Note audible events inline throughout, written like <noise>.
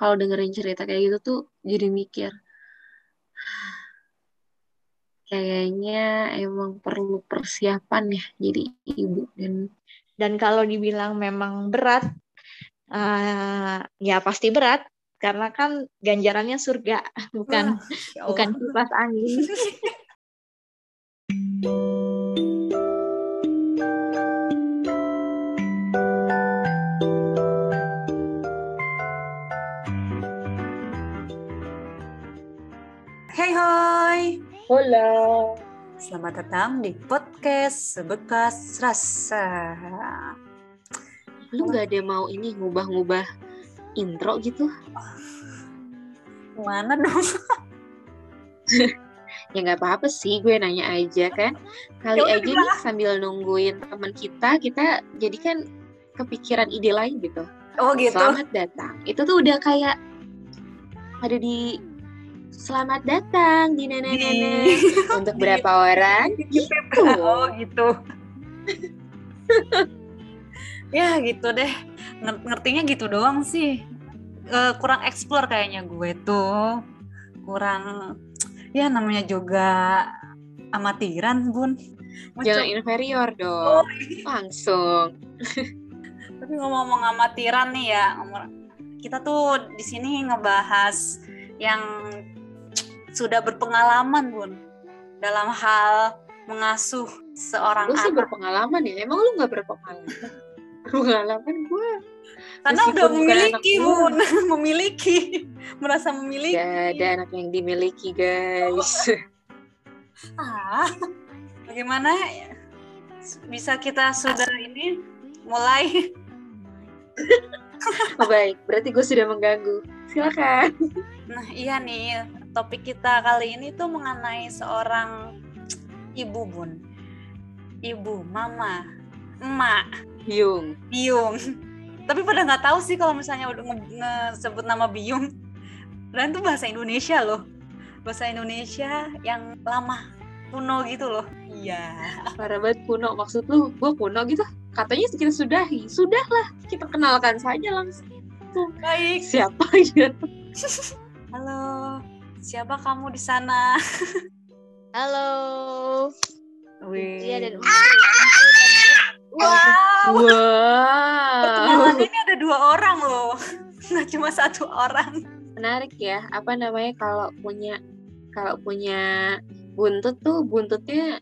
kalau dengerin cerita kayak gitu tuh jadi mikir kayaknya emang perlu persiapan ya jadi ibu dan dan kalau dibilang memang berat uh, ya pasti berat. Karena kan ganjarannya surga bukan ya bukan kipas angin <laughs> Hola. Selamat datang di podcast Sebekas Rasa. Lu gak ada mau ini ngubah-ngubah intro gitu? Mana dong? <laughs> ya nggak apa-apa sih, gue nanya aja kan. Kali ya aja nih sambil nungguin teman kita, kita jadi kan kepikiran ide lain gitu. Oh gitu. Selamat datang. Itu tuh udah kayak ada di selamat datang di nenek-nenek <laughs> untuk berapa orang? <laughs> Gitu. Oh gitu. <laughs> Ya gitu deh. Ngertinya gitu doang sih. Uh, kurang explore kayaknya gue tuh. Kurang ya namanya juga amatiran bun. Jangan inferior dong. Oh. Iya. langsung. Tapi ngomong-ngomong amatiran nih ya kita tuh di sini ngebahas yang sudah berpengalaman bun dalam hal mengasuh seorang lu sih berpengalaman ya? Emang lu nggak berpengalaman? <laughs> Berpengalaman gue karena udah memiliki bun. <laughs> Memiliki. Merasa memiliki. Gak ada anak yang dimiliki guys. <laughs> Ah bagaimana bisa kita sudah ini mulai? Oh baik. Berarti gue sudah mengganggu. Silakan. Nah iya nih topik kita kali ini tuh mengenai seorang ibu bun. Ibu mama emak. Biung. Biung. Tapi pada nggak tahu sih kalau misalnya udah nge nama biung. Dan itu bahasa Indonesia loh. Bahasa Indonesia yang lama. Kuno gitu loh. Iya. Parah banget kuno. Maksud lu gue kuno gitu? Katanya kita sudahi. Sudahlah kita kenalkan saja langsung. Baik. Siapa aja <laughs> halo Siapa kamu di sana? <laughs> Halo. Wih. Iya dan Wow. Wow. ini ada dua orang loh. <laughs> Nggak cuma satu orang. Menarik ya. Apa namanya kalau punya kalau punya buntut tuh buntutnya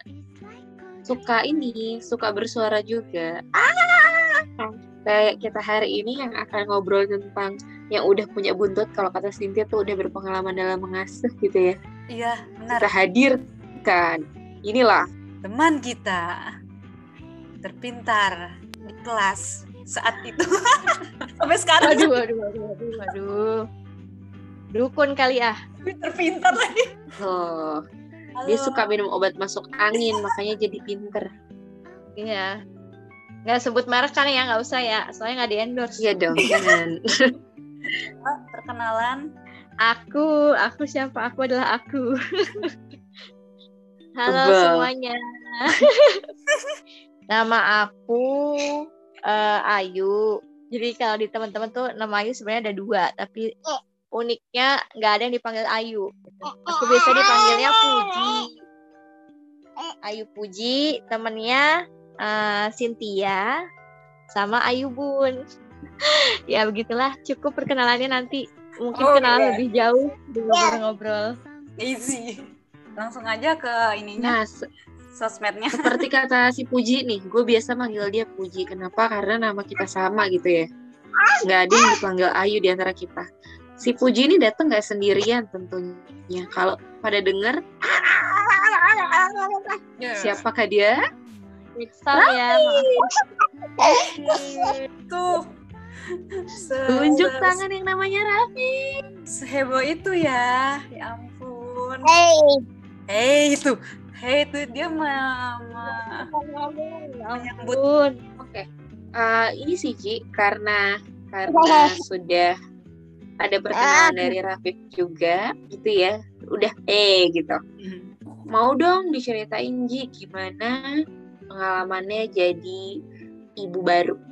suka ini, suka bersuara juga. Ah! Kayak kita hari ini yang akan ngobrol tentang yang udah punya buntut kalau kata Cynthia tuh udah berpengalaman dalam mengasuh gitu ya. Iya, benar. Kita hadirkan. Inilah teman kita terpintar di kelas saat itu. <laughs> Sampai sekarang. Aduh, aduh, aduh, aduh, aduh. Dukun kali ah. Terpintar lagi. Oh. Halo. Dia suka minum obat masuk angin, makanya jadi pinter. Iya. Nggak sebut merek kan ya, nggak usah ya. Soalnya nggak di endorse. Iya dong, jangan. <laughs> Oh, perkenalan. Aku, aku siapa? Aku adalah aku. <laughs> Halo Tebal. semuanya. <laughs> nama aku uh, Ayu. Jadi kalau di teman-teman tuh nama Ayu sebenarnya ada dua, tapi uniknya nggak ada yang dipanggil Ayu. Aku biasa dipanggilnya Puji. Ayu Puji, temennya uh, Cynthia sama Ayu Bun. <laughs> ya begitulah. Cukup perkenalannya nanti. Mungkin oh, kenalan yeah. lebih jauh di ngobrol-ngobrol. Easy. Langsung aja ke ininya. Nah, sosmednya. seperti kata si Puji nih gue biasa manggil dia Puji. Kenapa? Karena nama kita sama gitu ya. Nggak ada yang dipanggil Ayu di antara kita. Si Puji ini datang nggak sendirian tentunya. Kalau pada denger yeah. siapakah dia? Pixar ya? Tuh Tunjuk tangan yang namanya Raffi. Seheboh itu ya. Ya ampun. Hey. Hey itu. Hey itu dia mama. Menyambut. Oke. Okay. Uh, ini sih Ci karena karena sudah ada perkenalan dari Rafif juga gitu ya. Udah eh gitu. Hmm. Mau dong diceritain Ji gimana pengalamannya jadi ibu baru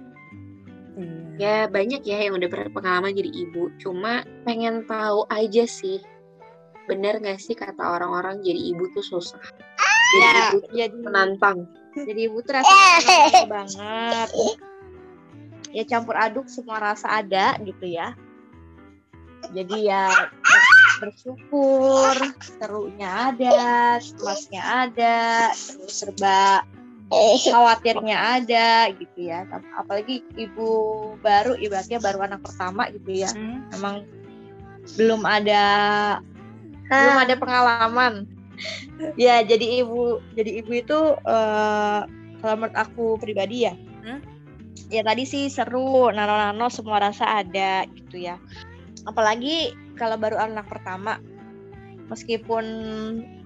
ya banyak ya yang udah berpengalaman jadi ibu. Cuma pengen tahu aja sih bener gak sih kata orang-orang jadi ibu tuh susah? Jadi Ya, ibu tuh jadi menantang. jadi ibu tuh rasanya <laughs> banget. Ya campur aduk semua rasa ada gitu ya. Jadi ya bersyukur serunya ada cemasnya ada terus serba khawatirnya ada gitu ya. Tapi apalagi ibu baru ibaratnya baru anak pertama gitu ya. Hmm. emang belum ada belum ada pengalaman. Ya jadi ibu jadi ibu itu eh, kalau menurut aku pribadi ya. Hmm? ya tadi sih seru nano-nano semua rasa ada gitu ya. Apalagi kalau baru anak pertama meskipun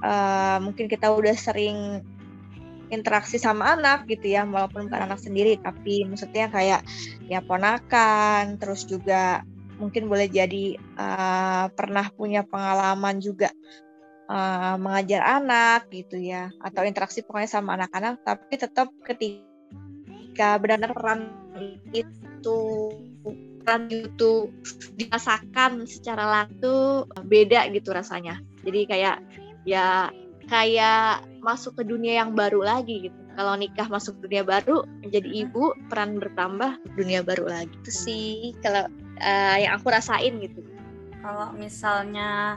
eh, mungkin kita udah sering interaksi sama anak gitu ya walaupun bukan anak sendiri tapi maksudnya kayak ya ponakan terus juga mungkin boleh jadi eh, pernah punya pengalaman juga eh, mengajar anak gitu ya atau interaksi pokoknya sama anak-anak tapi tetap ketika benar-benar peran itu peran itu dirasakan secara langsung beda gitu rasanya. Jadi kayak ya kayak masuk ke dunia yang baru lagi gitu kalau nikah masuk dunia baru menjadi ibu peran bertambah dunia baru lagi itu sih kalau eh, yang aku rasain gitu Kalau misalnya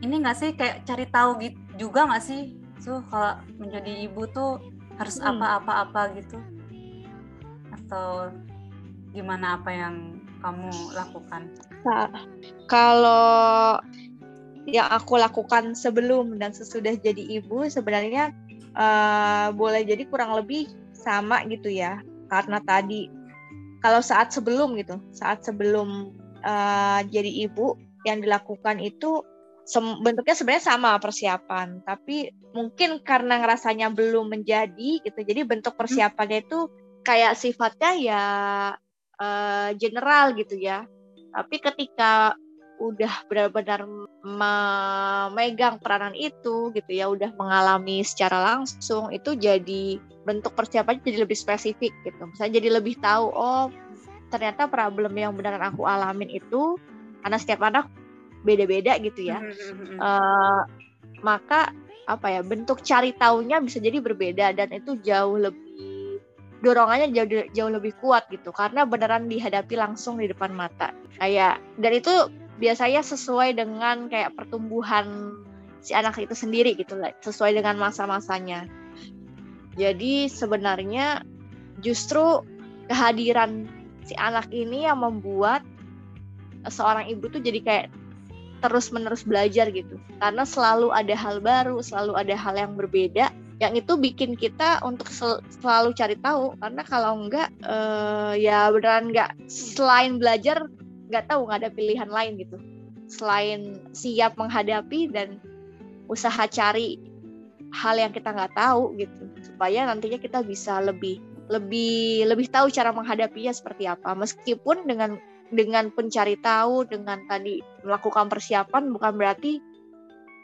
ini nggak sih kayak cari tahu gitu juga nggak sih? So kalau menjadi ibu tuh harus Hmm. apa-apa-apa gitu? Atau gimana apa yang kamu lakukan? Kalau yang aku lakukan sebelum dan sesudah jadi ibu sebenarnya eh, boleh jadi kurang lebih sama gitu ya karena tadi kalau saat sebelum gitu saat sebelum eh, jadi ibu yang dilakukan itu bentuknya sebenarnya sama persiapan tapi mungkin karena ngerasanya belum menjadi gitu jadi bentuk persiapannya itu kayak sifatnya ya eh, general gitu ya. Tapi ketika udah benar-benar memegang peranan itu gitu ya udah mengalami secara langsung itu jadi bentuk persiapannya jadi lebih spesifik gitu. Misalnya jadi lebih tahu oh ternyata problem yang beneran aku alamin itu karena setiap anak beda-beda gitu ya. Eh, maka apa ya bentuk cari taunya bisa jadi berbeda dan itu jauh lebih dorongannya jauh jauh lebih kuat gitu. Karena beneran dihadapi langsung di depan mata. Kayak dan itu biasanya sesuai dengan kayak pertumbuhan si anak itu sendiri gitu sesuai dengan masa-masanya. Jadi sebenarnya justru kehadiran si anak ini yang membuat seorang ibu tuh jadi kayak terus-menerus belajar gitu. Karena selalu ada hal baru selalu ada hal yang berbeda yang itu bikin kita untuk sel- selalu cari tahu. Karena kalau enggak eh, ya beneran enggak selain belajar nggak tahu nggak ada pilihan lain gitu. Selain siap menghadapi dan usaha cari hal yang kita nggak tahu gitu supaya nantinya kita bisa lebih lebih lebih tahu cara menghadapinya seperti apa. Meskipun dengan dengan pencari tahu dengan tadi melakukan persiapan bukan berarti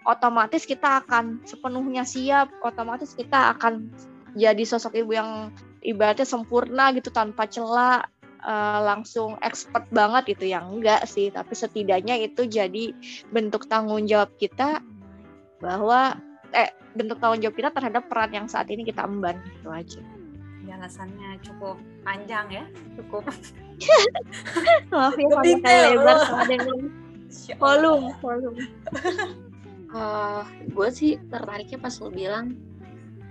otomatis kita akan sepenuhnya siap otomatis kita akan jadi sosok ibu yang ibaratnya sempurna gitu tanpa celah eh, langsung expert banget gitu yang enggak sih tapi setidaknya itu jadi bentuk tanggung jawab kita bahwa eh bentuk tanggung jawab kita terhadap peran yang saat ini kita emban gitu aja. Penjelasannya cukup panjang ya, cukup. <laughs> Maaf ya kali detail. lebar sama dengan volume volume. <laughs> Eh, gue sih tertariknya pas lo bilang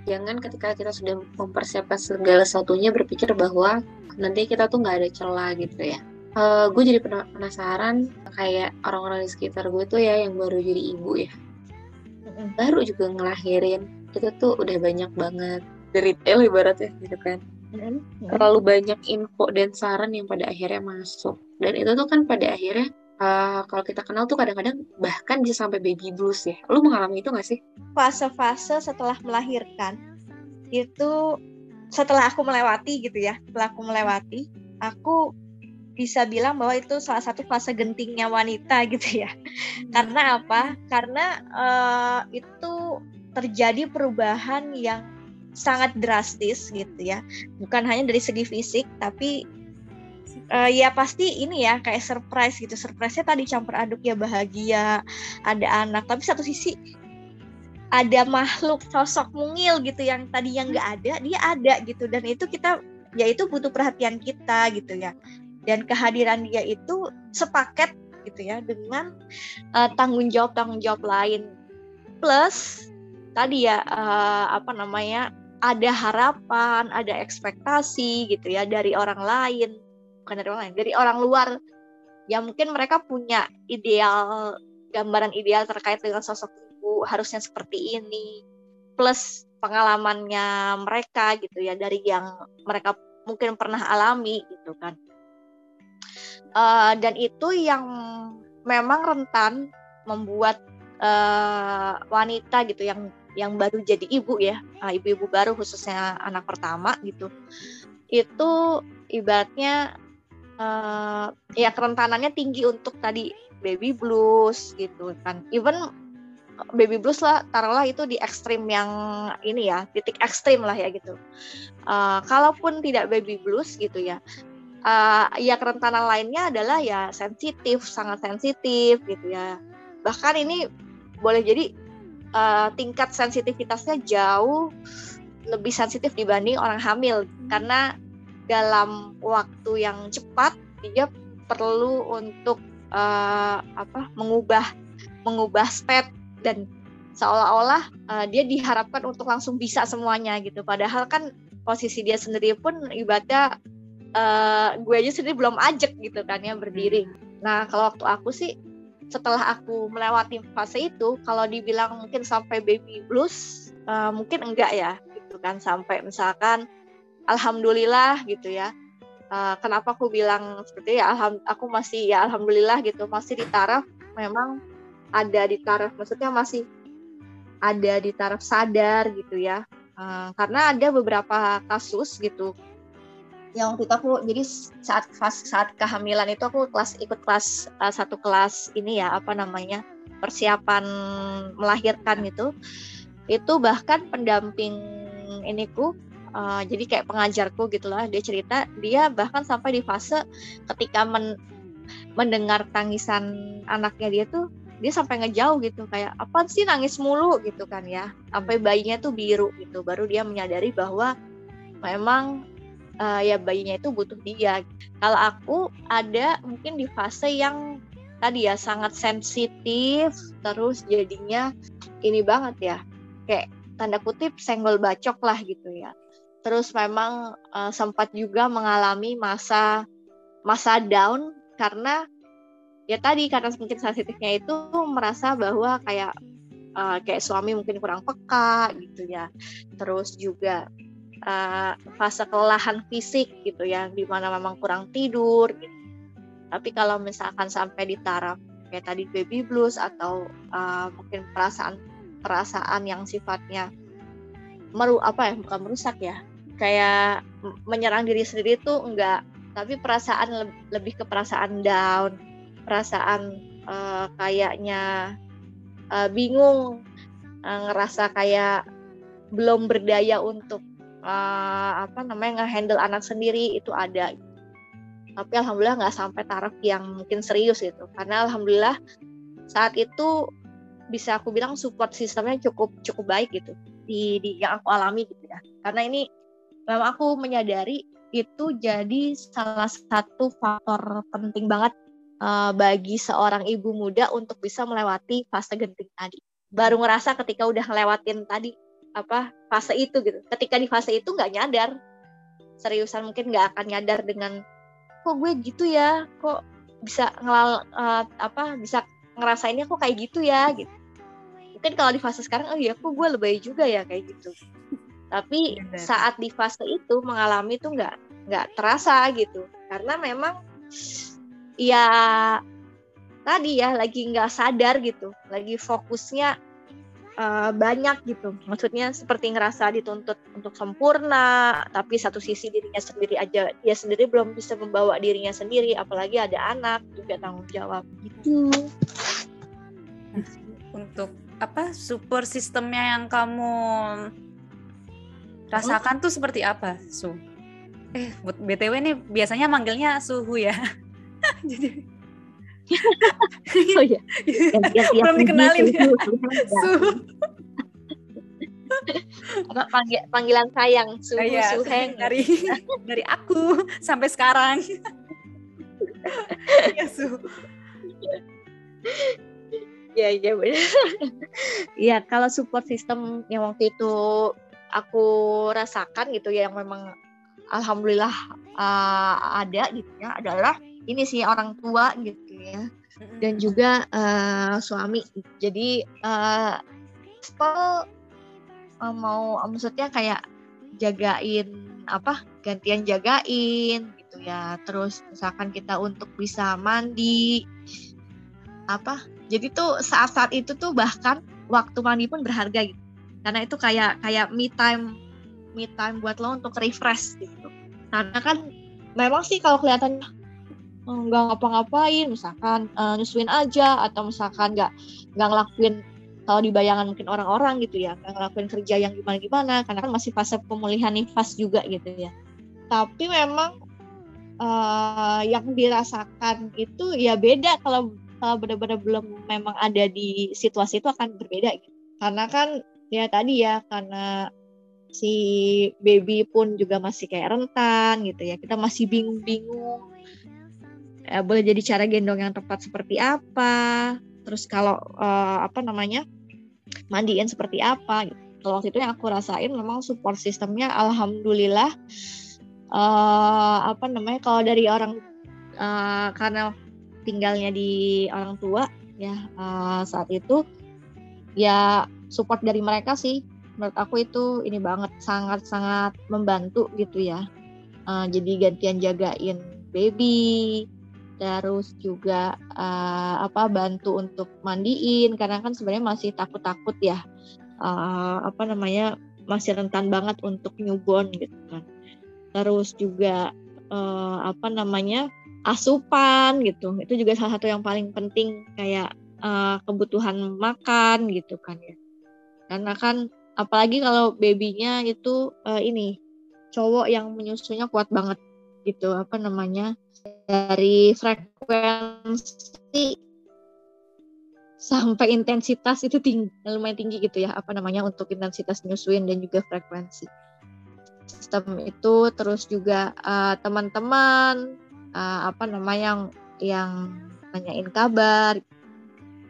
jangan ketika kita sudah mempersiapkan segala sesuatunya berpikir bahwa nanti kita tuh nggak ada celah gitu ya. gue jadi pena- penasaran kayak orang-orang di sekitar gue tuh ya yang baru jadi ibu ya, baru juga ngelahirin itu tuh udah banyak banget. Detail ibaratnya gitu kan. Terlalu banyak info dan saran yang pada akhirnya masuk. Dan itu tuh kan pada akhirnya eh, kalau kita kenal tuh kadang-kadang bahkan bisa sampai baby blues ya. Lu mengalami itu gak sih? fase-fase setelah melahirkan itu setelah aku melewati gitu ya setelah aku melewati aku bisa bilang bahwa itu salah satu fase gentingnya wanita <laughs> gitu ya karena apa karena eh, itu terjadi perubahan yang sangat drastis gitu ya bukan hanya dari segi fisik tapi uh, ya pasti ini ya kayak surprise gitu. Surprise-nya tadi campur aduk ya bahagia ada anak. Tapi satu sisi ada makhluk sosok mungil gitu yang tadi yang nggak ada dia ada gitu. Dan itu kita ya itu butuh perhatian kita gitu ya. Dan kehadiran dia itu sepaket gitu ya dengan uh, tanggung jawab tanggung jawab lain. Plus tadi ya uh, apa namanya ada harapan ada ekspektasi gitu ya dari orang lain bukan dari orang lain dari orang luar. Ya mungkin mereka punya ideal gambaran ideal terkait dengan sosok ibu harusnya seperti ini plus pengalamannya mereka gitu ya dari yang mereka mungkin pernah alami gitu kan. Uh, dan itu yang memang rentan membuat uh, wanita gitu yang yang baru jadi ibu ya uh, ibu-ibu baru khususnya anak pertama gitu. Itu ibaratnya uh, ya kerentanannya tinggi untuk tadi baby blues gitu kan. Even baby blues lah taruhlah itu di ekstrim yang ini ya titik ekstrim lah ya gitu. Uh, kalaupun tidak baby blues gitu ya uh, ya kerentanan lainnya adalah ya sensitif sangat sensitif gitu ya. Bahkan ini boleh jadi uh, tingkat sensitivitasnya jauh lebih sensitif dibanding orang hamil. Karena dalam waktu yang cepat dia perlu untuk uh, apa mengubah mengubah state dan seolah-olah uh, dia diharapkan untuk langsung bisa semuanya gitu. Padahal kan posisi dia sendiri pun ibadah uh, gue aja sendiri belum ajak gitu kan ya berdiri. Nah kalau waktu aku sih setelah aku melewati fase itu kalau dibilang mungkin sampai baby blues uh, mungkin enggak ya gitu kan. Sampai misalkan alhamdulillah gitu ya. Uh, kenapa aku bilang seperti ya alham aku masih ya alhamdulillah gitu. Masih di taraf memang ada di taraf maksudnya masih ada di taraf sadar gitu ya. Uh, karena ada beberapa kasus gitu yang waktu itu aku jadi saat saat kehamilan itu aku kelas ikut kelas uh, satu kelas ini ya apa namanya persiapan melahirkan gitu. Itu bahkan pendamping iniku uh, jadi kayak pengajarku gitulah dia cerita dia bahkan sampai di fase ketika men, mendengar tangisan anaknya dia tuh dia sampai ngejauh gitu kayak apa sih nangis mulu? gitu kan ya. Sampai bayinya tuh biru gitu baru dia menyadari bahwa memang uh, ya bayinya itu butuh dia. Kalau aku ada mungkin di fase yang tadi ya sangat sensitif terus jadinya ini banget ya kayak tanda kutip senggol bacok lah gitu ya terus memang uh, sempat juga mengalami masa masa down karena ya tadi karena mungkin sensitifnya itu merasa bahwa kayak uh, kayak suami mungkin kurang peka gitu ya terus juga uh, fase kelelahan fisik gitu ya di mana memang kurang tidur gitu. tapi kalau misalkan sampai di taraf kayak tadi baby blues atau uh, mungkin perasaan perasaan yang sifatnya meru apa ya bukan merusak ya. Kayak menyerang diri sendiri tuh enggak tapi perasaan le lebih ke perasaan down perasaan uh, kayaknya uh, bingung uh, ngerasa kayak belum berdaya untuk uh, apa namanya ngehandle anak sendiri itu ada. Tapi alhamdulillah nggak sampai taraf yang mungkin serius gitu karena alhamdulillah saat itu bisa aku bilang support sistemnya cukup cukup baik gitu di, di yang aku alami gitu ya karena ini memang aku menyadari itu jadi salah satu faktor penting banget uh, bagi seorang ibu muda untuk bisa melewati fase genting tadi. Baru ngerasa ketika udah ngelewatin tadi apa fase itu gitu. Ketika di fase itu nggak nyadar, seriusan mungkin nggak akan nyadar dengan kok gue gitu ya, kok bisa ngelal uh, apa bisa ngerasainnya kok kayak gitu ya gitu. Mungkin kalau di fase sekarang, oh iya, kok gue lebay juga ya? Kayak gitu. Tapi Benar. saat di fase itu mengalami itu nggak nggak terasa gitu. Karena memang ya tadi ya lagi nggak sadar gitu. Lagi fokusnya uh, banyak gitu. Maksudnya seperti ngerasa dituntut untuk sempurna tapi satu sisi dirinya sendiri aja dia sendiri belum bisa membawa dirinya sendiri apalagi ada anak juga tanggung jawab gitu. Untuk apa support sistemnya yang kamu rasakan tuh seperti apa, Su? eh buat btw nih biasanya manggilnya suhu ya. <laughs> Jadi oh iya. Ganti-ganti Belum dikenalin ya. suhu apa panggil, panggilan sayang suhu Iya, suheng dari dari aku sampai sekarang. <laughs> Ya suhu Iya iya benar. Iya kalau support system yang waktu itu aku rasakan gitu ya yang memang alhamdulillah uh, ada gitu ya adalah ini sih orang tua gitu ya dan juga uh, suami. Jadi uh, Spell uh, mau maksudnya kayak jagain apa gantian jagain gitu ya. Terus misalkan kita untuk bisa mandi apa jadi tuh saat-saat itu tuh bahkan waktu mandi pun berharga gitu. Karena itu kayak kayak me time me time buat lo untuk refresh gitu. Karena kan memang sih kalau kelihatan eh, nggak ngapa-ngapain misalkan uh, nyusuin aja atau misalkan nggak nggak ngelakuin kalau di bayangan mungkin orang-orang gitu ya nggak ngelakuin kerja yang gimana-gimana karena kan masih fase pemulihan nifas juga gitu ya. Tapi memang uh, yang dirasakan itu ya beda kalau kalau benar-benar belum memang ada di situasi itu akan berbeda gitu. Karena kan ya tadi ya karena si baby pun juga masih kayak rentan gitu ya. Kita masih bingung-bingung. Ya, boleh jadi cara gendong yang tepat seperti apa. Terus kalau uh, apa namanya mandiin seperti apa. Gitu. Kalau waktu itu yang aku rasain memang support sistemnya alhamdulillah uh, apa namanya kalau dari orang uh, karena tinggalnya di orang tua ya uh, saat itu ya support dari mereka sih. Menurut aku itu ini banget sangat sangat membantu gitu ya. Uh, jadi gantian jagain baby terus juga uh, apa bantu untuk mandiin. Karena kan sebenarnya masih takut-takut ya uh, apa namanya masih rentan banget untuk newborn gitu kan. Terus juga uh, apa namanya asupan gitu. Itu juga salah satu yang paling penting kayak uh, kebutuhan makan gitu kan ya. Karena kan apalagi kalau babynya itu uh, ini cowok yang menyusunya kuat banget gitu apa namanya dari frekuensi sampai intensitas itu tinggi lumayan tinggi gitu ya apa namanya untuk intensitas nyusuin dan juga frekuensi. Sistem itu terus juga uh, teman-teman uh, apa namanya yang yang nanyain kabar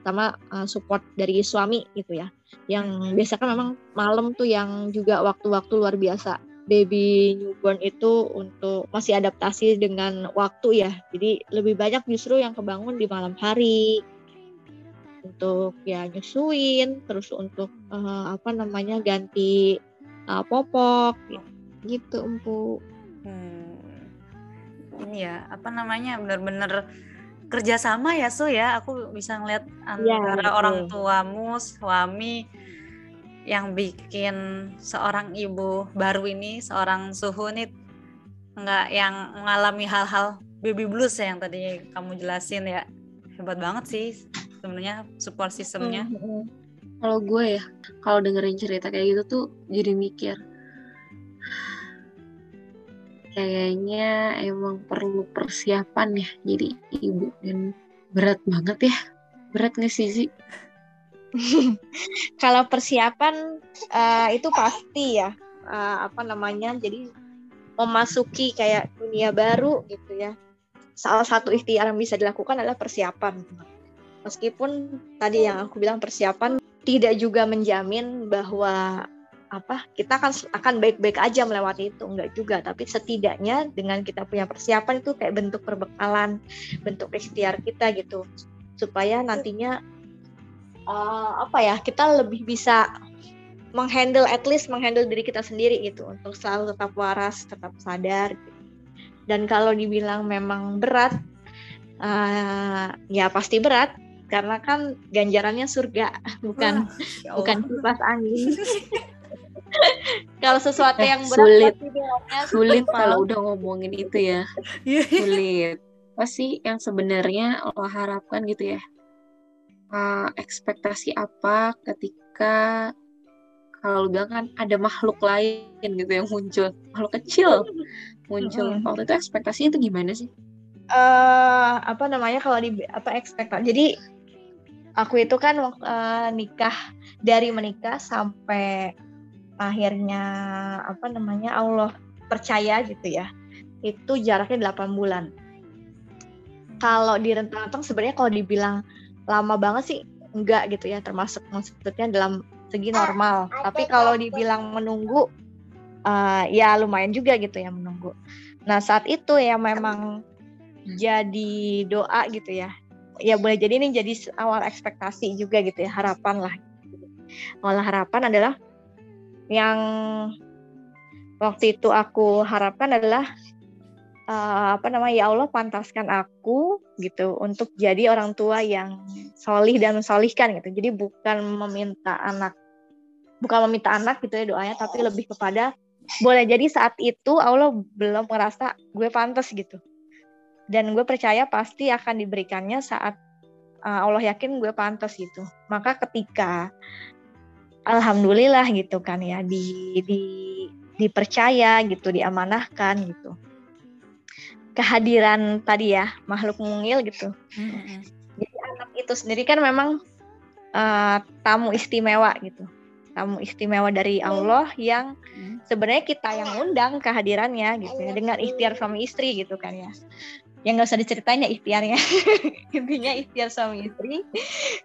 sama uh, support dari suami gitu ya. Yang biasa kan memang malam tuh yang juga waktu-waktu luar biasa. Baby newborn itu untuk masih adaptasi dengan waktu ya. Jadi lebih banyak justru yang kebangun di malam hari. Untuk ya nyusuin terus untuk uh, apa namanya ganti uh, popok. Gitu empu hmm ini ya apa namanya benar-benar kerjasama ya su ya aku bisa ngeliat antara ya, orang tuamu suami yang bikin seorang ibu baru ini seorang suhu nih nggak yang mengalami hal-hal baby blues ya yang tadi kamu jelasin ya hebat banget sih sebenarnya support sistemnya. Mm -hmm. Kalau gue ya, kalau dengerin cerita kayak gitu tuh jadi mikir, kayaknya emang perlu persiapan ya. Jadi ibu dan berat banget ya. Berat nggak sih <laughs> kalau persiapan uh, itu pasti ya. Uh, apa namanya? Jadi memasuki kayak dunia baru gitu ya. Salah satu ikhtiar yang bisa dilakukan adalah persiapan. Meskipun tadi yang aku bilang persiapan tidak juga menjamin bahwa apa kita akan akan baik-baik aja melewati itu. Enggak juga tapi setidaknya dengan kita punya persiapan itu kayak bentuk perbekalan bentuk ikhtiar kita gitu. Supaya nantinya uh, apa ya kita lebih bisa menghandle at least menghandle diri kita sendiri gitu. Untuk selalu tetap waras tetap sadar gitu. dan kalau dibilang memang berat uh, ya pasti berat. Karena kan ganjarannya surga <laughs> bukan ya bukan kipas angin <laughs> kalau sesuatu yang berat sulit. <laughs> sulit kalau udah ngomongin itu ya. Iya. sulit. Apa sih yang sebenarnya lo harapkan gitu ya? Uh, ekspektasi apa ketika kalau lu bilang kan ada makhluk lain gitu yang muncul. Makhluk kecil muncul. Mm-mm. waktu itu ekspektasinya itu gimana sih? Eh apa namanya kalau di apa ekspektasi jadi aku itu kan eh, nikah dari menikah sampai akhirnya apa namanya Allah percaya gitu ya itu jaraknya 8 bulan. Kalau di rentang-rentang sebenarnya kalau dibilang lama banget sih enggak gitu ya termasuk maksudnya dalam segi normal. Tapi kalau dibilang menunggu eh, ya lumayan juga gitu ya menunggu. Nah saat itu ya memang jadi doa gitu ya. Ya boleh jadi ini jadi awal ekspektasi juga gitu ya harapan lah. Awal harapan adalah yang waktu itu aku harapkan adalah eh, apa namanya ya Allah pantaskan aku gitu untuk jadi orang tua yang solih dan mensolihkan gitu. Jadi bukan meminta anak bukan meminta anak gitu ya doanya tapi lebih kepada boleh jadi saat itu Allah belum merasa gue pantas gitu. Dan gue percaya pasti akan diberikannya saat uh, Allah yakin gue pantas gitu. Maka ketika alhamdulillah gitu kan ya di di dipercaya gitu diamanahkan gitu. Kehadiran tadi ya makhluk mungil gitu. Mm-mm. jadi anak itu sendiri kan memang uh, tamu istimewa gitu. Tamu istimewa dari Allah yang sebenarnya kita yang undang kehadirannya gitu ya dengan ikhtiar suami istri gitu kan ya yang nggak usah diceritain ya ikhtiarnya <laughs> intinya ikhtiar suami istri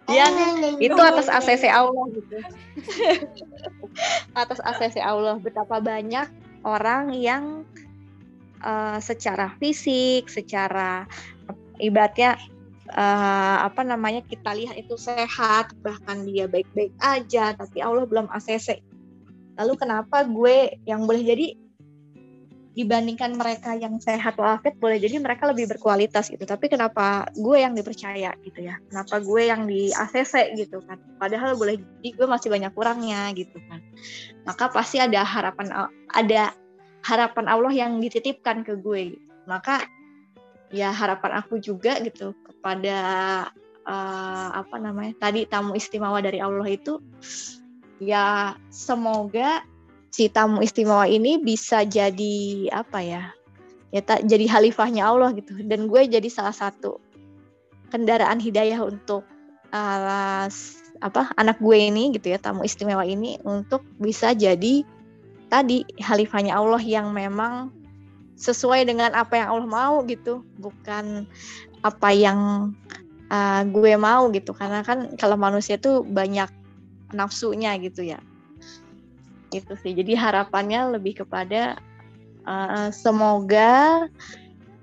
yang itu atas ACC Allah gitu. <laughs> Atas ACC Allah betapa banyak orang yang eh, secara fisik secara ibaratnya eh, apa namanya kita lihat itu sehat bahkan dia baik-baik aja tapi Allah belum ACC lalu kenapa gue yang boleh jadi dibandingkan mereka yang sehat walafiat boleh jadi mereka lebih berkualitas gitu. Tapi kenapa gue yang dipercaya gitu ya? Kenapa gue yang di ACC gitu kan? Padahal boleh jadi gue masih banyak kurangnya gitu kan. Maka pasti ada harapan ada harapan Allah yang dititipkan ke gue. Gitu. maka ya harapan aku juga gitu kepada eh, apa namanya tadi tamu istimewa dari Allah itu ya semoga si tamu istimewa ini bisa jadi apa ya ya tak jadi khalifahnya Allah gitu. Dan gue jadi salah satu kendaraan hidayah untuk uh, s- apa anak gue ini gitu ya tamu istimewa ini untuk bisa jadi tadi khalifahnya Allah yang memang sesuai dengan apa yang Allah mau gitu. Bukan apa yang uh, gue mau gitu. Karena kan kalau manusia tuh banyak nafsunya gitu ya itu sih. Jadi harapannya lebih kepada uh, semoga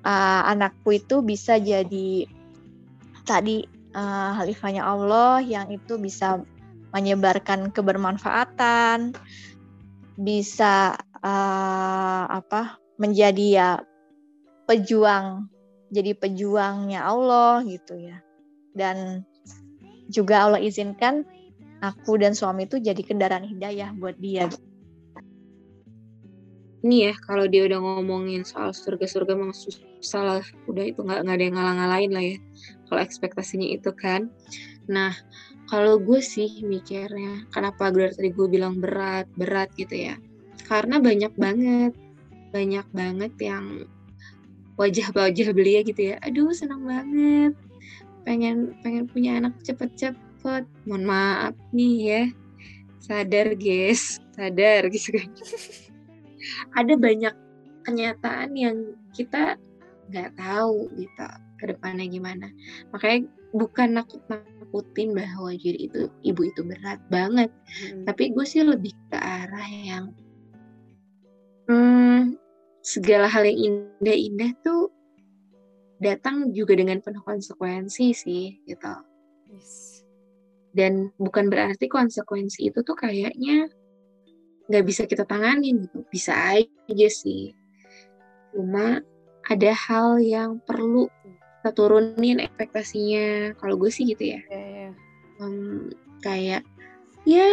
uh, anakku itu bisa jadi tadi uh, khalifahnya Allah yang itu bisa menyebarkan kebermanfaatan bisa uh, apa menjadi ya pejuang jadi pejuangnya Allah gitu ya. Dan juga Allah izinkan aku dan suami itu jadi kendaraan hidayah buat dia. Ini ya kalau dia udah ngomongin soal surga-surga memang susah lah. Udah itu nggak ada yang ngalang-ngalain lah ya kalau ekspektasinya itu kan. Nah kalau gue sih mikirnya kenapa gue tadi gue bilang berat berat gitu ya? Karena banyak banget banyak banget yang wajah-wajah belia gitu ya. Aduh senang banget. Pengen pengen punya anak cepet-cepet mohon maaf nih ya. Sadar guys. Sadar gitu kan. Ada banyak kenyataan yang kita nggak tahu gitu ke depannya gimana. Makanya bukan nakut nakutin bahwa jadi itu ibu itu berat banget. Tapi gue sih lebih ke arah yang hmm, segala hal yang indah-indah tuh datang juga dengan penuh konsekuensi sih gitu. Yes. Dan bukan berarti konsekuensi itu tuh kayaknya nggak bisa kita tanganin gitu. Bisa aja sih. Cuma ada hal yang perlu kita turunin ekspektasinya. Kalau gue sih gitu ya. Iya, iya. Em, kayak ya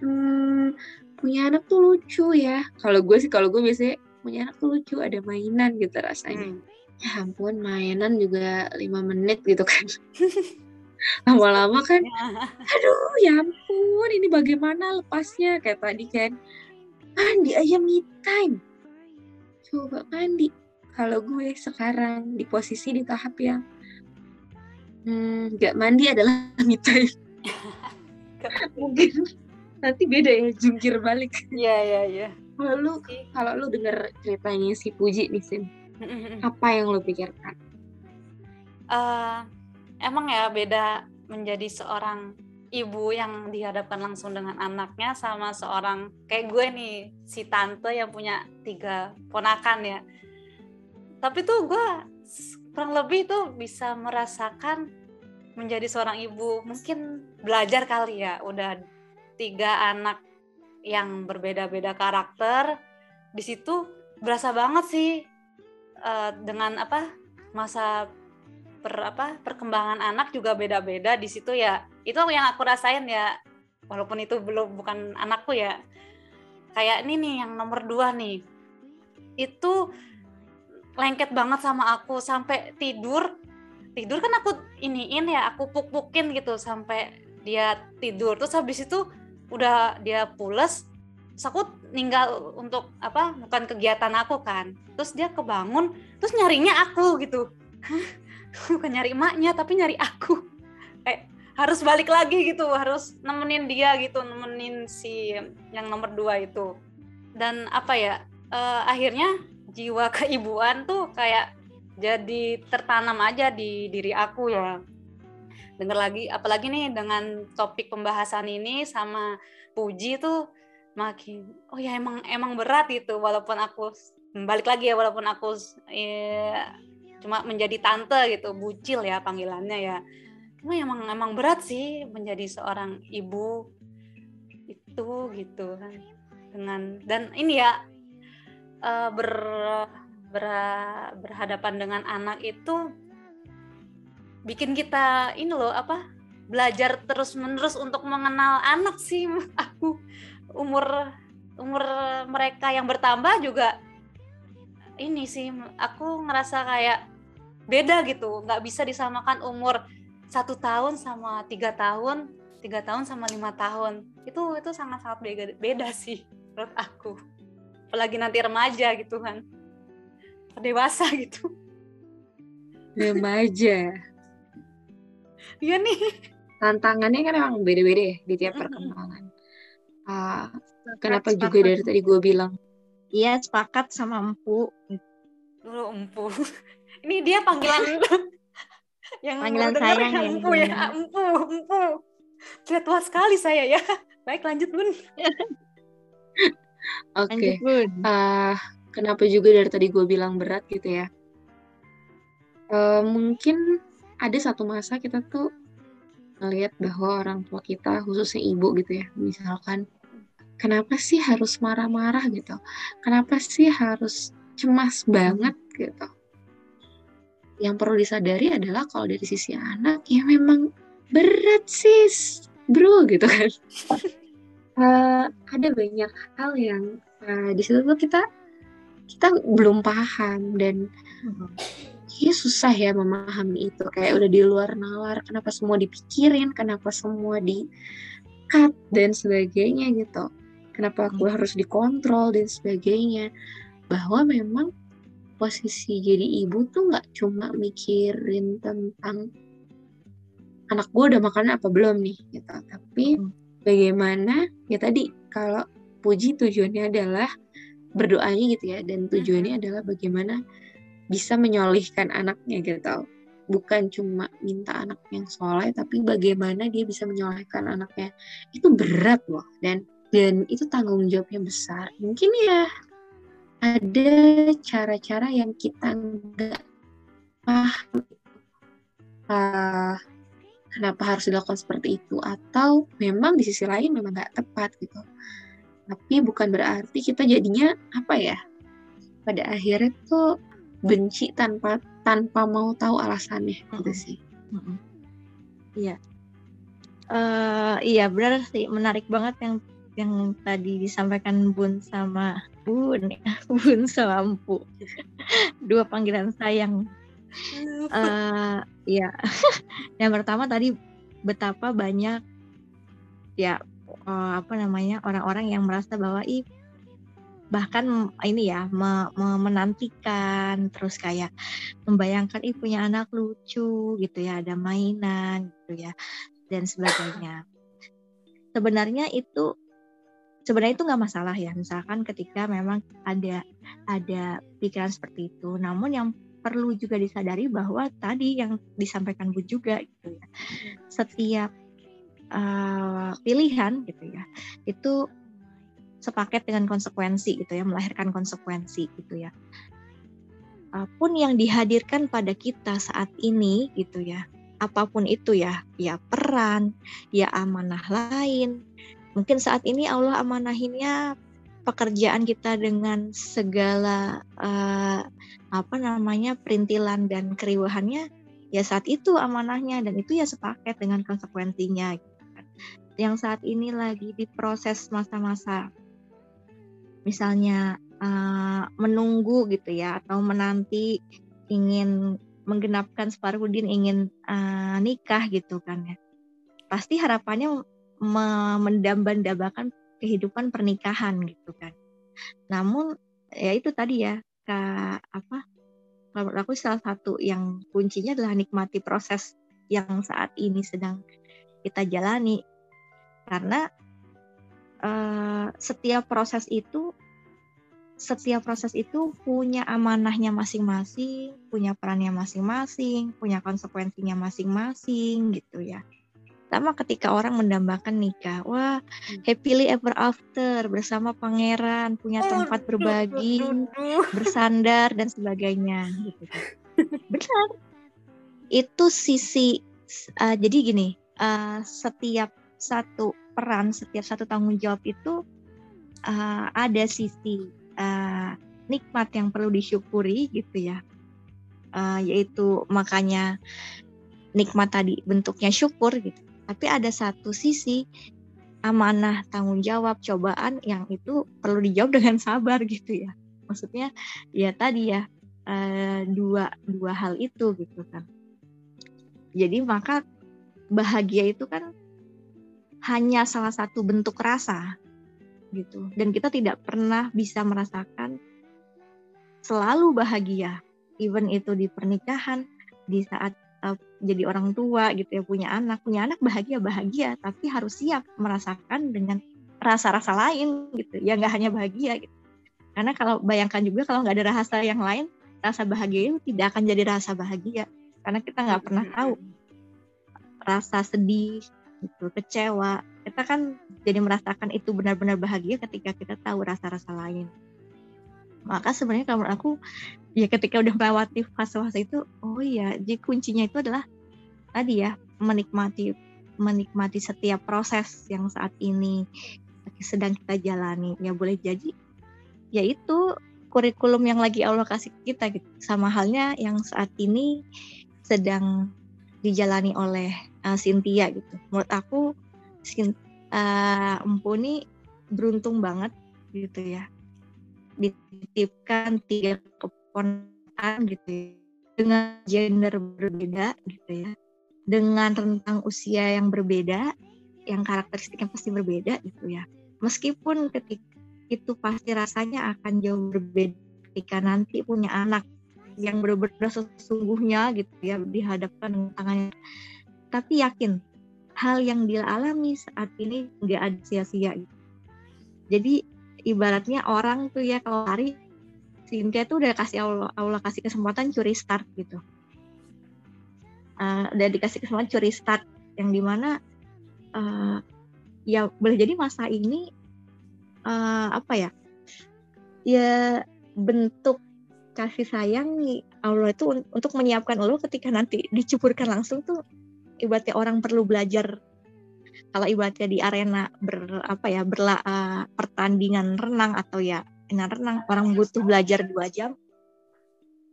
hmm, punya anak tuh lucu ya. Kalau gue sih kalau gue biasanya punya anak tuh lucu ada mainan gitu rasanya. Hmm. ya ampun mainan juga lima menit gitu kan <laughs> lama-lama kan <laughs> aduh ya ampun ini bagaimana lepasnya? Kayak tadi kan mandi aja me time. Coba mandi. Kalau gue sekarang di posisi di tahap yang hmm, hmm, mandi adalah <laughs> me time. Mungkin nanti beda ya jungkir balik. Iya iya iya. Kalau lu kalau lu denger ceritanya si Puji nih Sim apa yang lu pikirkan? Uh, emang ya beda menjadi seorang ibu yang dihadapkan langsung dengan anaknya sama seorang kayak gue nih si tante yang punya tiga ponakan ya. Tapi tuh gue kurang lebih tuh bisa merasakan menjadi seorang ibu. Mungkin belajar kali ya udah tiga anak yang berbeda-beda karakter. Di situ berasa banget sih uh, dengan apa masa per apa perkembangan anak juga beda-beda di situ ya. Itu yang aku rasain ya walaupun itu belum bukan anakku ya. Kayak ini nih yang nomor dua nih. Itu lengket banget sama aku sampai tidur. Tidur kan aku iniin ya aku puk-pukin gitu sampai dia tidur. Terus habis itu udah dia pules terus ninggal untuk apa bukan kegiatan aku kan. Terus dia kebangun terus nyarinya aku gitu bukan <laughs> nyari emaknya tapi nyari aku. Eh harus balik lagi gitu harus nemenin dia gitu nemenin si yang nomor dua itu. Dan apa ya uh, akhirnya jiwa <laughs> keibuan tuh kayak jadi tertanam aja di diri aku ya. Denger lagi apalagi nih dengan topik pembahasan ini sama Puji tuh makin oh ya emang emang berat itu walaupun aku balik lagi ya walaupun aku ya, cuma menjadi tante gitu bucil ya panggilannya ya. Cuma emang emang berat sih menjadi seorang ibu itu gitu kan. Dengan dan ini ya uh, ber, ber berhadapan dengan anak itu bikin kita ini loh apa belajar terus menerus untuk mengenal anak sih <laughs> aku. Umur umur mereka yang bertambah juga ini sih aku ngerasa kayak beda gitu nggak bisa disamakan umur satu tahun sama tiga tahun tiga tahun sama lima tahun itu itu sangat sangat beda beda sih menurut aku apalagi nanti remaja gitu kan dewasa gitu remaja Iya nih. Tantangannya kan emang beda-beda ya di tiap perkembangan. Uh, kenapa juga dari tadi gue bilang? Iya, sepakat sama Empu. Dulu Empu. <laughs> Ini dia panggilan <laughs> yang panggilan sayang yang Empu ya. Empu, Empu. Sudah tua sekali saya ya. <laughs> Baik, lanjut Bun. Oke. Okay. Uh, kenapa juga dari tadi gue bilang berat gitu ya? Uh, mungkin ada satu masa kita tuh ngelihat bahwa orang tua kita khususnya ibu gitu ya misalkan kenapa sih harus marah-marah gitu? Kenapa sih harus cemas banget gitu? Yang perlu disadari adalah kalau dari sisi anak ya memang berat sis bro gitu kan. Uh, <laughs> ada banyak hal yang uh, di situ tuh kita kita belum paham dan hmm kayaknya susah ya memahami itu. Kayak udah di luar nalar kenapa semua dipikirin kenapa semua di cut dan sebagainya gitu kenapa aku hmm. harus dikontrol dan sebagainya bahwa memang posisi jadi ibu tuh nggak cuma mikirin tentang anak gue udah makan apa belum nih gitu tapi hmm. bagaimana ya tadi kalau puji tujuannya adalah berdoanya gitu ya dan tujuannya hmm. adalah bagaimana bisa menyolihkan anaknya gitu bukan cuma minta anak yang soleh tapi bagaimana dia bisa menyolehkan anaknya itu berat loh dan dan itu tanggung jawabnya besar mungkin ya ada cara-cara yang kita nggak paham uh, kenapa harus dilakukan seperti itu atau memang di sisi lain memang nggak tepat gitu tapi bukan berarti kita jadinya apa ya pada akhirnya tuh benci tanpa tanpa mau tahu alasannya mm-hmm. gitu sih. Mm-hmm. Iya. Uh, iya benar sih menarik banget yang yang tadi disampaikan Bun sama Bun ya, <laughs> Bun sama Empu. Dua panggilan sayang. Uh, iya. <laughs> yang pertama tadi betapa banyak ya uh, apa namanya orang-orang yang merasa bahwa ih bahkan ini ya me, me, menantikan terus kayak membayangkan ih punya anak lucu gitu ya ada mainan gitu ya dan sebagainya sebenarnya itu sebenarnya itu nggak masalah ya. Misalkan ketika memang ada ada pikiran seperti itu. Namun yang perlu juga disadari bahwa tadi yang disampaikan Bu juga gitu ya. Setiap uh, pilihan gitu ya itu sepaket dengan konsekuensi gitu ya melahirkan konsekuensi gitu ya. Apa pun yang dihadirkan pada kita saat ini gitu ya apa pun itu ya ya peran ya amanah lain mungkin saat ini Allah amanahinnya pekerjaan kita dengan segala uh, apa namanya perintilan dan keriuhannya ya saat itu amanahnya dan itu ya sepaket dengan konsekuensinya gitu kan. yang saat ini lagi diproses masa-masa misalnya uh, menunggu gitu ya atau menanti ingin menggenapkan separuh ingin uh, nikah gitu kan ya pasti harapannya mendambakan kehidupan pernikahan gitu kan namun ya itu tadi ya kak apa kalau aku salah satu yang kuncinya adalah nikmati proses yang saat ini sedang kita jalani karena uh, setiap proses itu setiap proses itu punya amanahnya masing-masing, punya perannya masing-masing, punya konsekuensinya masing-masing gitu ya. Sama ketika orang mendambakan nikah, wah hmm. happily ever after bersama pangeran, punya tempat berbagi, bersandar dan sebagainya gitu. Kan. Benar. Itu sisi uh, jadi gini, uh, setiap satu peran, setiap satu tanggung jawab itu uh, ada sisi uh, nikmat yang perlu disyukuri gitu ya. Uh, yaitu makanya nikmat tadi bentuknya syukur gitu. Tapi ada satu sisi amanah, tanggung jawab, cobaan yang itu perlu dijawab dengan <laughs> sabar gitu ya. Maksudnya ya tadi ya uh, dua dua hal itu gitu kan. Jadi maka bahagia itu kan hanya salah satu bentuk rasa gitu dan kita tidak pernah bisa merasakan selalu bahagia even itu di pernikahan di saat uh, jadi orang tua gitu ya punya anak. Punya anak bahagia bahagia tapi harus siap merasakan dengan rasa-rasa lain gitu. Ya nggak hanya bahagia gitu. Karena kalau bayangkan juga kalau nggak ada rasa yang lain rasa bahagia itu tidak akan jadi rasa bahagia. Karena kita nggak pernah tahu rasa sedih gitu kecewa. Kita kan jadi merasakan itu benar-benar bahagia ketika kita tahu rasa-rasa lain maka sebenarnya kalau aku ya ketika udah melewati fase-fase itu oh iya jadi kuncinya itu adalah tadi ya menikmati menikmati setiap proses yang saat ini sedang kita jalani ya boleh jadi ya itu kurikulum yang lagi Allah kasih kita gitu sama halnya yang saat ini sedang dijalani oleh uh, Cynthia gitu. Menurut aku uh, Empu ini beruntung banget gitu ya. Dititipkan tiga keponakan gitu ya. Dengan gender berbeda gitu ya. Dengan rentang usia yang berbeda, yang karakteristiknya pasti berbeda gitu ya. Meskipun ketika itu pasti rasanya akan jauh berbeda ketika nanti punya anak yang benar-benar sesungguhnya gitu ya dihadapkan dengan tangannya tapi yakin hal yang dia alami saat ini nggak ada sia-sia gitu. jadi ibaratnya orang tuh ya kalau hari Cynthia tuh udah kasih Allah Allah kasih kesempatan curi start gitu. Uh, udah dikasih kesempatan curi start yang di mana uh, ya boleh jadi masa ini uh, apa ya ya bentuk kasih sayang Allah itu untuk menyiapkan lo ketika nanti dicuburkan langsung tuh ibaratnya orang perlu belajar kalau ibaratnya di arena ber apa ya berla uh, pertandingan renang atau ya renang orang butuh belajar dua jam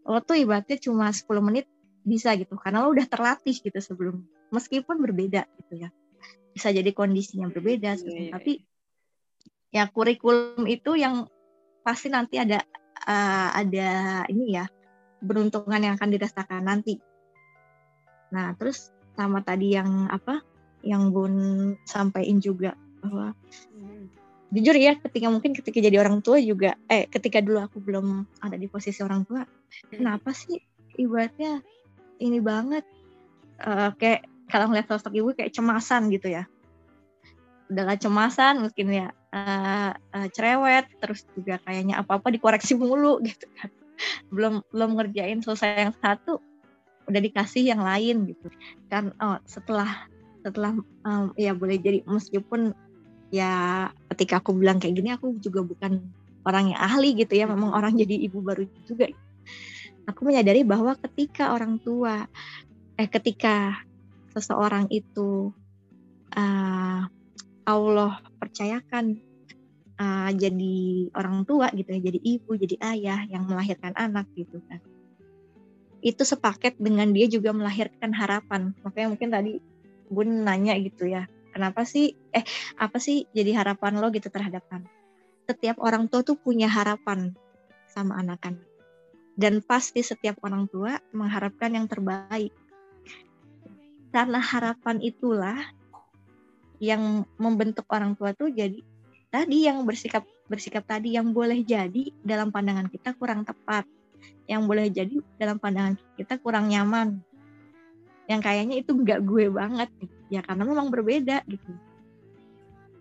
lo tuh ibaratnya cuma 10 menit bisa gitu karena lo udah terlatih gitu sebelum meskipun berbeda gitu ya bisa jadi kondisinya berbeda yeah. Iya, tapi iya. ya kurikulum itu yang pasti nanti ada uh, ada ini ya beruntungan yang akan dirasakan nanti. Nah terus sama tadi yang apa yang Bun sampaikan juga bahwa jujur ya ketika mungkin ketika jadi orang tua juga eh ketika dulu aku belum ada di posisi orang tua kenapa sih ibaratnya ini banget uh, kayak kalau ngeliat sosok ibu kayak cemasan gitu ya. Udahlah cemasan mungkin ya uh, uh, cerewet terus juga kayaknya apa apa dikoreksi mulu <laughs> gitu kan. Belum belum ngerjain selesai yang satu udah dikasih yang lain gitu. Kan oh setelah setelah um, ya boleh jadi meskipun ya ketika aku bilang kayak gini aku juga bukan orang yang ahli gitu ya memang orang jadi ibu baru juga. Aku menyadari bahwa ketika orang tua eh ketika seseorang itu uh, Allah percayakan uh, jadi orang tua gitu ya jadi ibu jadi ayah yang melahirkan anak gitu kan. Itu sepaket dengan dia juga melahirkan harapan. Makanya mungkin tadi bun nanya gitu ya kenapa sih eh apa sih jadi harapan lo gitu terhadap anak setiap orang tua tuh punya harapan sama anak-anak dan pasti setiap orang tua mengharapkan yang terbaik. Karena harapan itulah yang membentuk orang tua tuh jadi tadi yang bersikap bersikap tadi yang boleh jadi dalam pandangan kita kurang tepat. Yang boleh jadi dalam pandangan kita kurang nyaman yang kayaknya itu nggak gue banget gitu. ya karena memang berbeda gitu.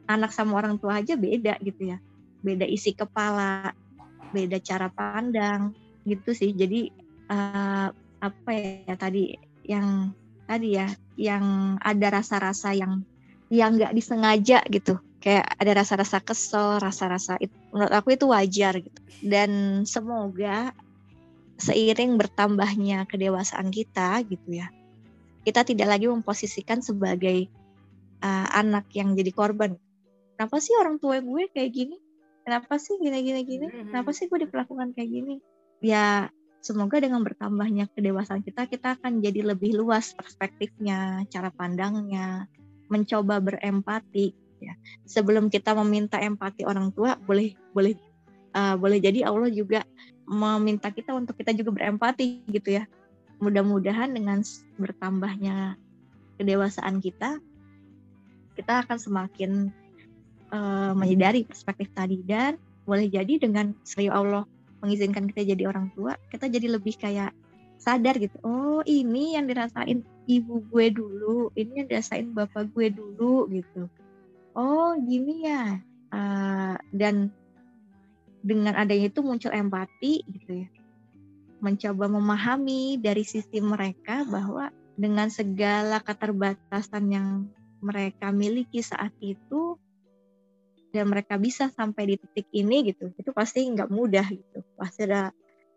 Anak sama orang tua aja beda gitu ya. Beda isi kepala beda cara pandang gitu sih. Jadi uh, apa ya tadi yang tadi ya yang ada rasa-rasa yang yang nggak disengaja gitu. Kayak ada rasa-rasa kesel rasa-rasa menurut aku itu wajar gitu. Dan semoga seiring bertambahnya kedewasaan kita gitu ya kita tidak lagi memposisikan sebagai uh, anak yang jadi korban. Kenapa sih orang tua gue kayak gini? Kenapa sih gini gini gini? Mm-hmm. Kenapa sih gue diperlakukan kayak gini? Ya semoga dengan bertambahnya kedewasaan kita kita akan jadi lebih luas perspektifnya, cara pandangnya, mencoba berempati ya. Sebelum kita meminta empati orang tua, boleh boleh uh, boleh jadi Allah juga meminta kita untuk kita juga berempati gitu ya mudah-mudahan dengan bertambahnya kedewasaan kita kita akan semakin uh, menyadari perspektif tadi. Dan boleh jadi dengan serius Allah mengizinkan kita jadi orang tua kita jadi lebih kayak sadar gitu. Oh ini yang dirasain ibu gue dulu ini yang dirasain bapak gue dulu gitu. Oh gini ya. Uh, dan dengan adanya itu muncul empati gitu ya mencoba memahami dari sisi mereka bahwa dengan segala keterbatasan yang mereka miliki saat itu dan mereka bisa sampai di titik ini gitu itu pasti nggak mudah gitu pasti ada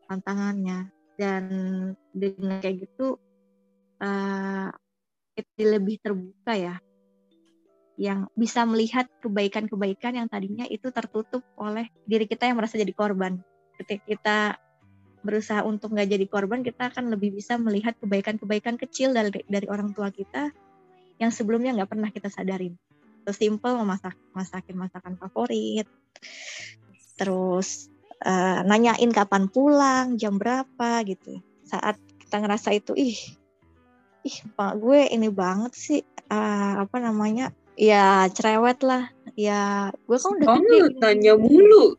tantangannya. Dan dengan kayak gitu uh, lebih terbuka ya. Yang bisa melihat kebaikan-kebaikan yang tadinya itu tertutup oleh diri kita yang merasa jadi korban. Ketika kita berusaha untuk nggak jadi korban kita akan lebih bisa melihat kebaikan-kebaikan kecil dari dari orang tua kita yang sebelumnya nggak pernah kita sadarin. Sesimpel memasak masakin masakan favorit. Terus uh, nanyain kapan pulang jam berapa gitu. Saat kita ngerasa itu ih ih pak gue ini banget sih uh, apa namanya ya cerewet lah. Ya gue kan udah gede. nanya mulu.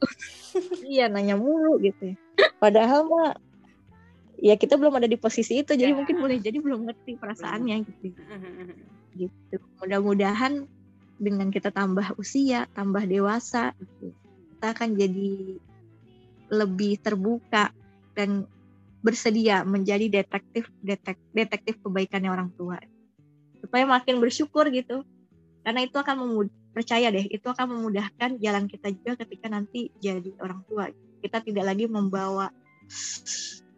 <laughs> Iya nanya mulu gitu ya. Padahal mah ya kita belum ada di posisi itu jadi ya. mungkin boleh jadi belum ngerti perasaannya gitu. Gitu. Mudah-mudahan dengan kita tambah usia, tambah dewasa gitu, kita akan jadi lebih terbuka dan bersedia menjadi detektif detek, detektif kebaikannya orang tua. Supaya makin bersyukur gitu karena itu akan memud percaya deh itu akan memudahkan jalan kita juga ketika nanti jadi orang tua. Kita tidak lagi membawa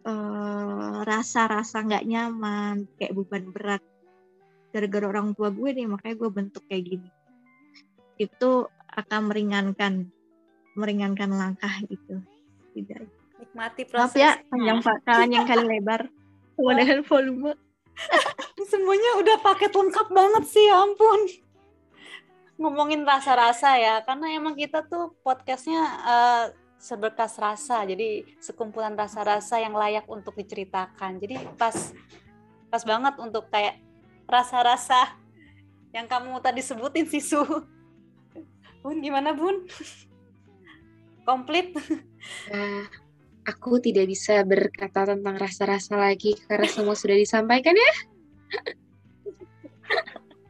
eh, rasa-rasa uh, nggak nyaman kayak beban berat. Gara-gara orang tua gue nih makanya gue bentuk kayak gini. Itu akan meringankan meringankan langkah itu. Tidak. Nikmati proses maaf ya panjang yang kali lebar. <laughs> Dengan volume. Semuanya udah paket lengkap banget sih ya ampun ngomongin rasa-rasa ya karena emang kita tuh podcastnya uh, seberkas rasa jadi sekumpulan rasa-rasa yang layak untuk diceritakan jadi pas pas banget untuk kayak rasa-rasa yang kamu tadi sebutin sih Su. Bun gimana Bun? Komplit? Nah, aku tidak bisa berkata tentang rasa-rasa lagi karena semua sudah disampaikan ya.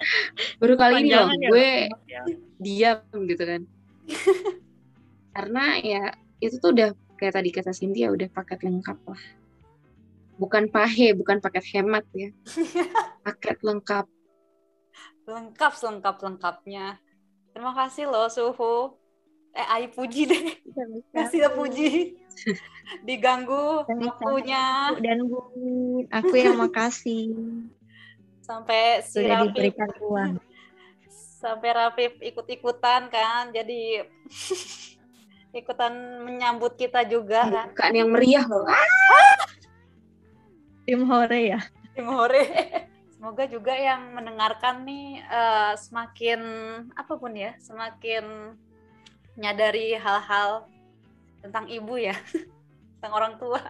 <laughs> Baru kali ini loh ya, gue ya. diam gitu kan. <laughs> Karena ya itu tuh udah kayak tadi kata Cynthia udah paket lengkap lah. Bukan pahe, bukan paket hemat ya. <laughs> Paket lengkap. Lengkap selengkap lengkapnya. Terima kasih loh Suhu. Eh Ayu puji deh. Kasih ya puji. Diganggu waktunya dan Bun, aku yang makasih sampai si sudah Rafif diberikan <laughs> sampai Rafif ikut-ikutan kan. Jadi <laughs> ikutan menyambut kita juga kan. Bukan yang meriah loh. Ah, Tim Hore ya. Tim Hore. <laughs> Semoga juga yang mendengarkan nih eh, semakin apa pun ya, semakin menyadari hal-hal tentang ibu ya, tentang orang tua.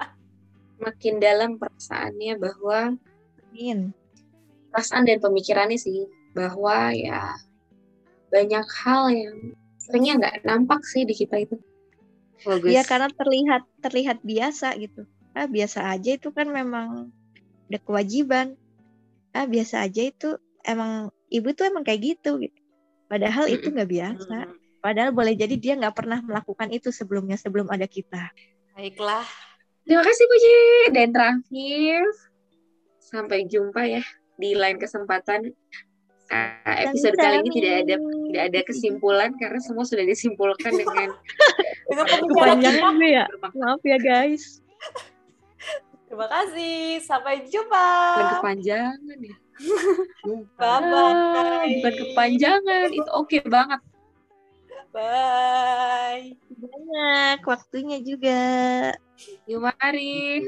makin dalam perasaannya bahwa Amin. Perasaan dan pemikirannya sih bahwa ya banyak hal yang seringnya nggak nampak sih di kita itu. Bagus. Iya karena terlihat terlihat biasa gitu. Ah biasa aja itu kan memang udah kewajiban. Ah biasa aja itu emang ibu tuh emang kayak gitu gitu. Padahal itu nggak biasa. Padahal boleh jadi dia nggak pernah melakukan itu sebelumnya sebelum ada kita. Baiklah, Terima kasih Puji dan Rafif. Sampai jumpa ya di lain kesempatan. Ah, episode kali ini tidak ada tidak ada kesimpulan karena semua sudah disimpulkan dengan <laughs> dengan Kepanjangan. ya. Maaf ya guys. Terima kasih, sampai jumpa. bukan kepanjangan ya. Bye-bye. Bukan kepanjangan, itu oke banget. Bye. Banyak waktunya juga. Yuk mari.